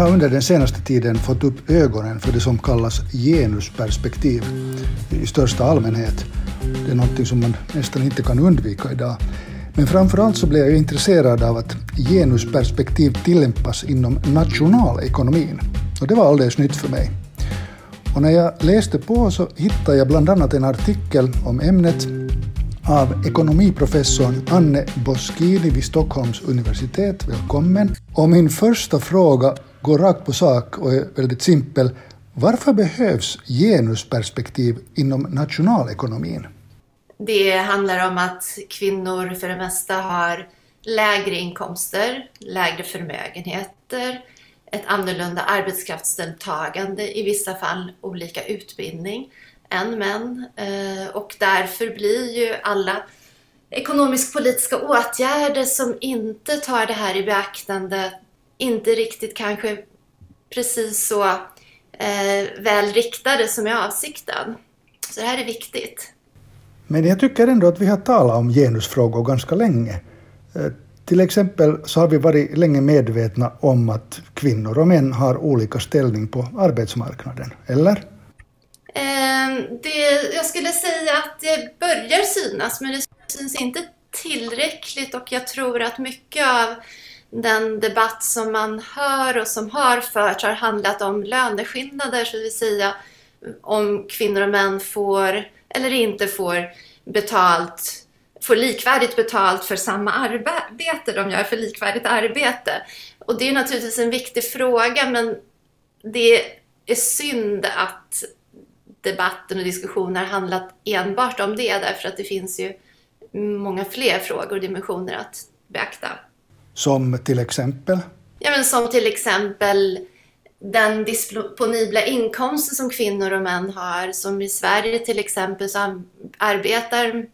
har under den senaste tiden fått upp ögonen för det som kallas genusperspektiv i största allmänhet. Det är något som man nästan inte kan undvika idag. Men framförallt så blev jag intresserad av att genusperspektiv tillämpas inom nationalekonomin. Och det var alldeles nytt för mig. Och när jag läste på så hittade jag bland annat en artikel om ämnet av ekonomiprofessorn Anne Boschini vid Stockholms universitet. Välkommen! Och min första fråga går rakt på sak och är väldigt simpel. Varför behövs genusperspektiv inom nationalekonomin? Det handlar om att kvinnor för det mesta har lägre inkomster, lägre förmögenheter, ett annorlunda arbetskraftsdeltagande, i vissa fall olika utbildning än män. Eh, och därför blir ju alla ekonomisk-politiska åtgärder som inte tar det här i beaktande inte riktigt kanske precis så eh, väl riktade som är avsikten. Så det här är viktigt. Men jag tycker ändå att vi har talat om genusfrågor ganska länge. Eh, till exempel så har vi varit länge medvetna om att kvinnor och män har olika ställning på arbetsmarknaden, eller? Ehm, det, jag skulle säga att det börjar synas, men det syns inte tillräckligt och jag tror att mycket av den debatt som man hör och som har förts har handlat om löneskillnader, så det vill säga om kvinnor och män får eller inte får betalt, får likvärdigt betalt för samma arbete de gör för likvärdigt arbete. Och det är naturligtvis en viktig fråga men det är synd att debatten och diskussionen har handlat enbart om det därför att det finns ju många fler frågor och dimensioner att beakta. Som till exempel? Ja, men som till exempel den disponibla inkomsten som kvinnor och män har. Som i Sverige till exempel så arbetar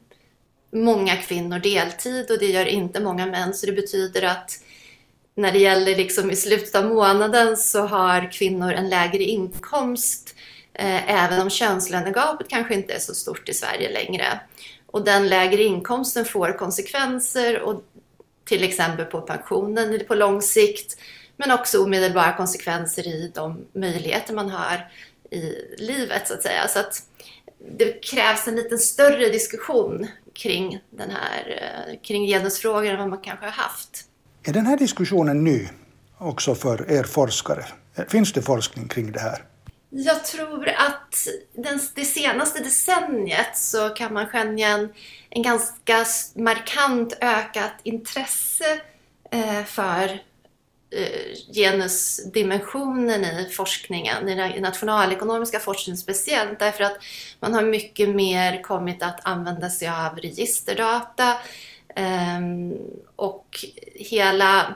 många kvinnor deltid och det gör inte många män. Så det betyder att när det gäller liksom i slutet av månaden så har kvinnor en lägre inkomst eh, även om könslönegapet kanske inte är så stort i Sverige längre. Och den lägre inkomsten får konsekvenser och till exempel på pensionen på lång sikt men också omedelbara konsekvenser i de möjligheter man har i livet så att säga. Så att det krävs en lite större diskussion kring, den här, eh, kring genusfrågor än vad man kanske har haft. Är den här diskussionen ny också för er forskare? Finns det forskning kring det här? Jag tror att den, det senaste decenniet så kan man skönja en, en ganska markant ökat intresse eh, för Eh, genusdimensionen i forskningen, i den nationalekonomiska forskningen speciellt, därför att man har mycket mer kommit att använda sig av registerdata eh, och hela eh,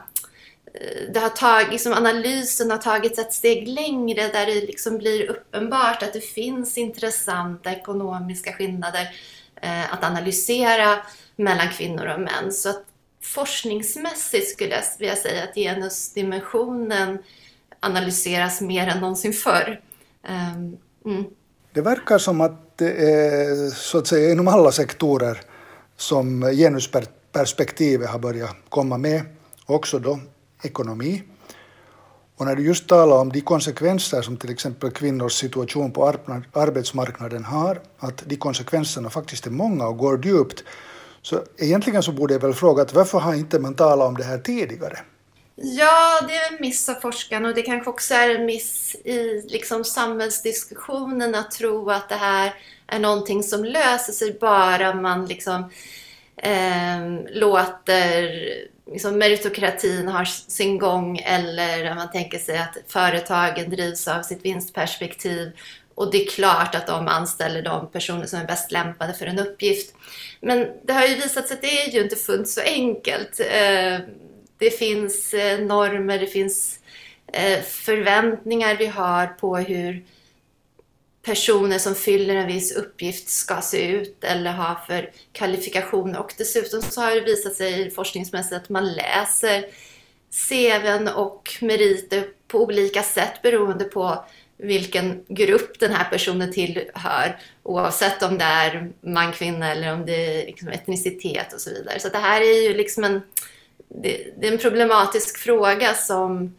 det har tagit, liksom analysen har tagits ett steg längre där det liksom blir uppenbart att det finns intressanta ekonomiska skillnader eh, att analysera mellan kvinnor och män. Så att forskningsmässigt skulle jag vilja säga att genusdimensionen analyseras mer än någonsin förr. Um, mm. Det verkar som att det är så att säga inom alla sektorer som genusperspektivet har börjat komma med, också då ekonomi. Och när du just talar om de konsekvenser som till exempel kvinnors situation på arbetsmarknaden har, att de konsekvenserna faktiskt är många och går djupt, så egentligen så borde jag väl fråga att varför har inte man talat om det här tidigare? Ja, det är en miss av forskarna och det kanske också är en miss i liksom samhällsdiskussionen att tro att det här är någonting som löser sig bara man liksom eh, låter liksom meritokratin har sin gång eller om man tänker sig att företagen drivs av sitt vinstperspektiv och det är klart att de anställer de personer som är bäst lämpade för en uppgift. Men det har ju visat sig att det är ju inte fullt så enkelt. Eh, det finns eh, normer, det finns eh, förväntningar vi har på hur personer som fyller en viss uppgift ska se ut eller ha för kvalifikationer. Och dessutom så har det visat sig forskningsmässigt att man läser CVn och meriter på olika sätt beroende på vilken grupp den här personen tillhör oavsett om det är man, kvinna eller om det är liksom etnicitet och så vidare. Så det här är ju liksom en, det, det är en problematisk fråga som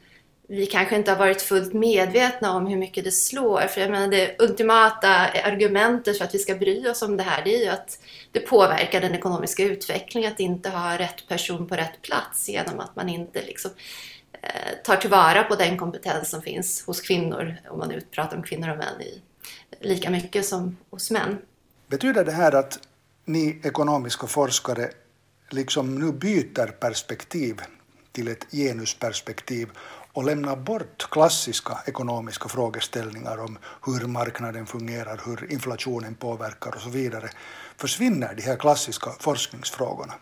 vi kanske inte har varit fullt medvetna om hur mycket det slår. För jag menar, det ultimata argumentet för att vi ska bry oss om det här det är ju att det påverkar den ekonomiska utvecklingen att inte ha rätt person på rätt plats genom att man inte liksom, eh, tar tillvara på den kompetens som finns hos kvinnor, om man nu pratar om kvinnor och män, i, lika mycket som hos män. Betyder det här att ni ekonomiska forskare liksom nu byter perspektiv till ett genusperspektiv och lämnar bort klassiska ekonomiska frågeställningar om hur marknaden fungerar, hur inflationen påverkar och så vidare. Försvinner de här klassiska forskningsfrågorna?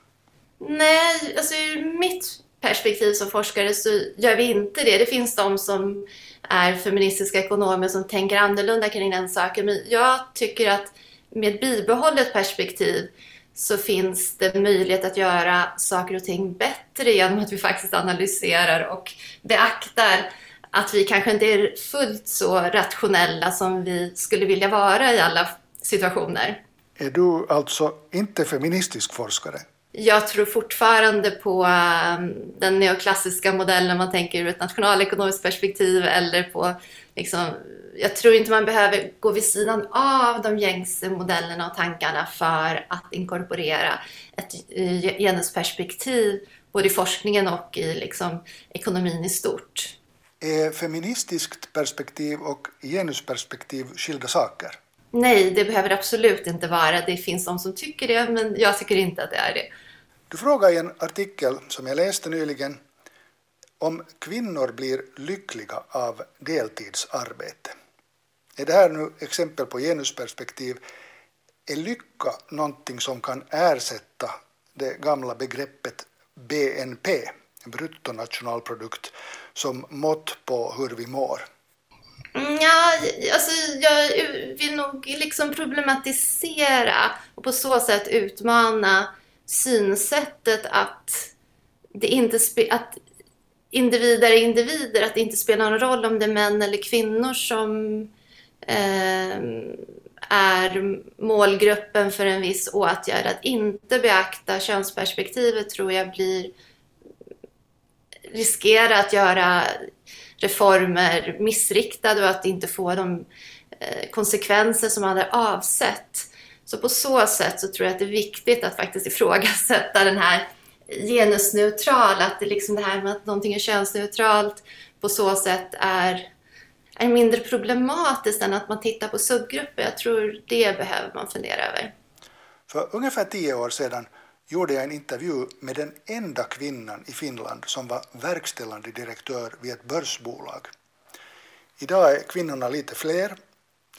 Nej, alltså ur mitt perspektiv som forskare så gör vi inte det. Det finns de som är feministiska ekonomer som tänker annorlunda kring den saken. Men jag tycker att med bibehållet perspektiv så finns det möjlighet att göra saker och ting bättre genom att vi faktiskt analyserar och beaktar att vi kanske inte är fullt så rationella som vi skulle vilja vara i alla situationer. Är du alltså inte feministisk forskare? Jag tror fortfarande på ehm, den neoklassiska modellen, man tänker ur ett nationalekonomiskt perspektiv eller på liksom, jag tror inte man behöver gå vid sidan av de gängse modellerna och tankarna för att inkorporera ett eh, genusperspektiv både i forskningen och i liksom, ekonomin i stort. Är feministiskt perspektiv och genusperspektiv skilda saker? Nej, det behöver absolut inte vara. Det finns de som tycker det, men jag tycker inte att det är det. Du frågar i en artikel som jag läste nyligen om kvinnor blir lyckliga av deltidsarbete. Är det här nu exempel på genusperspektiv? Är lycka någonting som kan ersätta det gamla begreppet BNP, bruttonationalprodukt, som mått på hur vi mår? Mm, ja, alltså jag vill nog liksom problematisera och på så sätt utmana synsättet att det inte att individer är individer, att det inte spelar någon roll om det är män eller kvinnor som eh, är målgruppen för en viss åtgärd. Att inte beakta könsperspektivet tror jag blir riskerar att göra reformer missriktade och att inte få de eh, konsekvenser som man hade avsett. Så på så sätt så tror jag att det är viktigt att faktiskt ifrågasätta den här genusneutrala, att det, liksom det här med att någonting är könsneutralt på så sätt är, är mindre problematiskt än att man tittar på subgrupper. Jag tror det behöver man fundera över. För ungefär tio år sedan gjorde jag en intervju med den enda kvinnan i Finland som var verkställande direktör vid ett börsbolag. Idag är kvinnorna lite fler.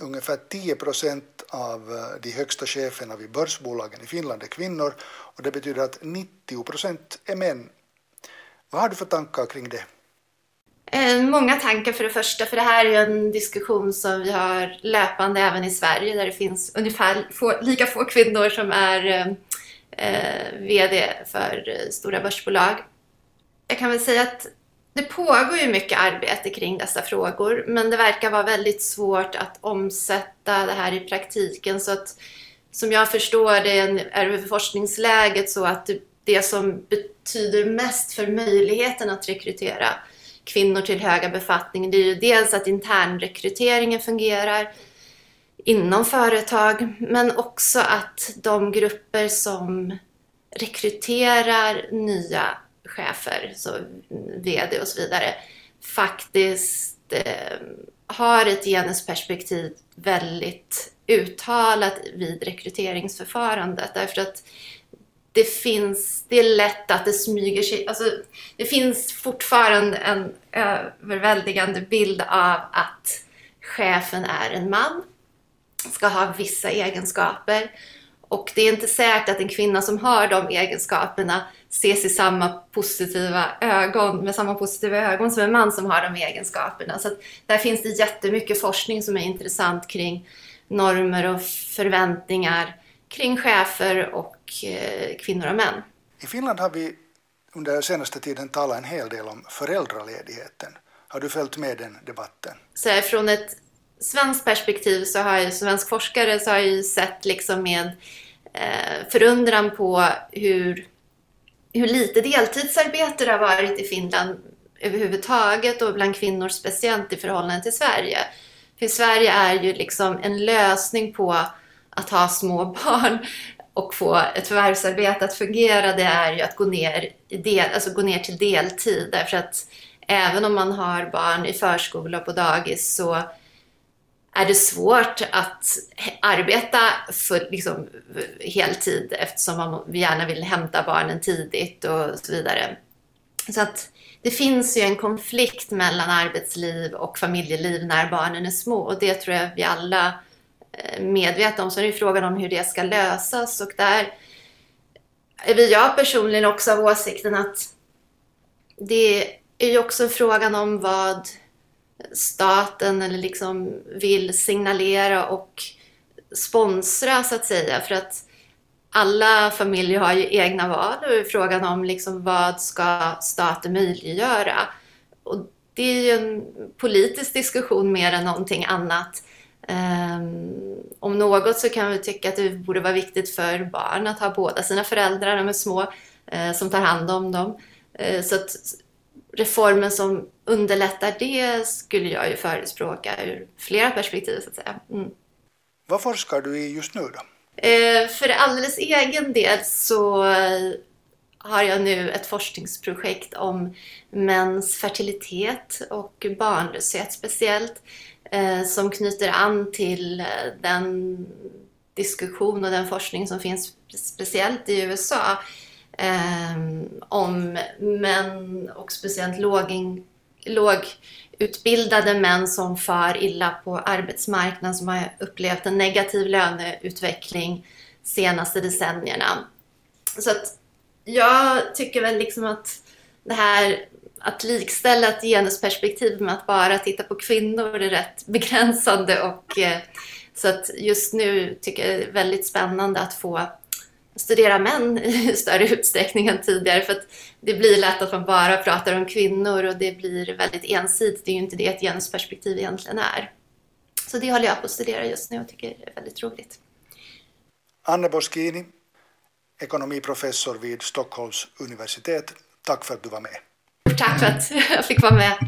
Ungefär 10 procent av eh, de högsta cheferna vid börsbolagen i Finland är kvinnor och det betyder att 90 procent är män. Vad har du för tankar kring det? Eh, många tankar för det första, för det här är en diskussion som vi har löpande även i Sverige där det finns ungefär få, lika få kvinnor som är eh, eh, VD för eh, stora börsbolag. Jag kan väl säga att det pågår ju mycket arbete kring dessa frågor men det verkar vara väldigt svårt att omsätta det här i praktiken så att som jag förstår det är forskningsläget så att det som betyder mest för möjligheten att rekrytera kvinnor till höga befattningar det är ju dels att internrekryteringen fungerar inom företag men också att de grupper som rekryterar nya chefer, så VD och så vidare, faktiskt eh, har ett genusperspektiv väldigt uttalat vid rekryteringsförfarandet. Därför att det finns, det är lätt att det smyger sig, alltså det finns fortfarande en överväldigande bild av att chefen är en man, ska ha vissa egenskaper och det är inte säkert att en kvinna som har de egenskaperna ses i samma positiva ögon, med samma positiva ögon som en man som har de egenskaperna. Så där finns det jättemycket forskning som är intressant kring normer och förväntningar kring chefer och eh, kvinnor och män. I Finland har vi under den senaste tiden talat en hel del om föräldraledigheten. Har du följt med den debatten? Så från ett svenskt perspektiv så har ju svensk forskare så har ju sett liksom med eh, förundran på hur, hur lite deltidsarbete det har varit i Finland överhuvudtaget och bland kvinnor speciellt i förhållande till Sverige. För Sverige är ju liksom en lösning på att ha små barn och få ett förvärvsarbete att fungera, det är ju att gå ner, i del, alltså gå ner till deltid. Därför att även om man har barn i förskola och på dagis så är det svårt att arbeta för liksom, heltid eftersom man gärna vill hämta barnen tidigt och så vidare. Så att det finns ju en konflikt mellan arbetsliv och familjeliv när barnen är små och det tror jag vi alla eh, är medvetna om. Så är det frågan om hur det ska lösas och där är jag personligen också av åsikten att det är ju också frågan om vad staten eller liksom vill signalera och sponsra så att säga. För att alla familjer har ju egna val och frågan om liksom vad ska staten möjliggöra? Och det är ju en politisk diskussion mer än någonting annat. Um, om något så kan vi tycka att det borde vara viktigt för barn att ha båda sina föräldrar, de är små, uh, som tar hand om dem. Uh, så att reformen som underlättar det skulle jag ju förespråka ur flera perspektiv så att säga. Mm. Vad forskar du i just nu då? Eh, för alldeles egen del så har jag nu ett forskningsprojekt om mäns fertilitet och barnlöshet speciellt eh, som knyter an till den diskussion och den forskning som finns speciellt i USA Ehm, om män och speciellt lågin, lågutbildade män som far illa på arbetsmarknaden som har upplevt en negativ löneutveckling senaste decennierna. Så att jag tycker väl liksom att det här att likställa ett genusperspektiv med att bara titta på kvinnor är rätt begränsande och eh, så att just nu tycker jag det är väldigt spännande att få studera män i större utsträckning än tidigare för att det blir lätt att man bara pratar om kvinnor och det blir väldigt ensidigt. Det är ju inte det ett genusperspektiv egentligen är. Så det håller jag på att studera just nu och tycker är väldigt roligt. Anne Boschini, ekonomiprofessor vid Stockholms universitet. Tack för att du var med. Tack för att jag fick vara med.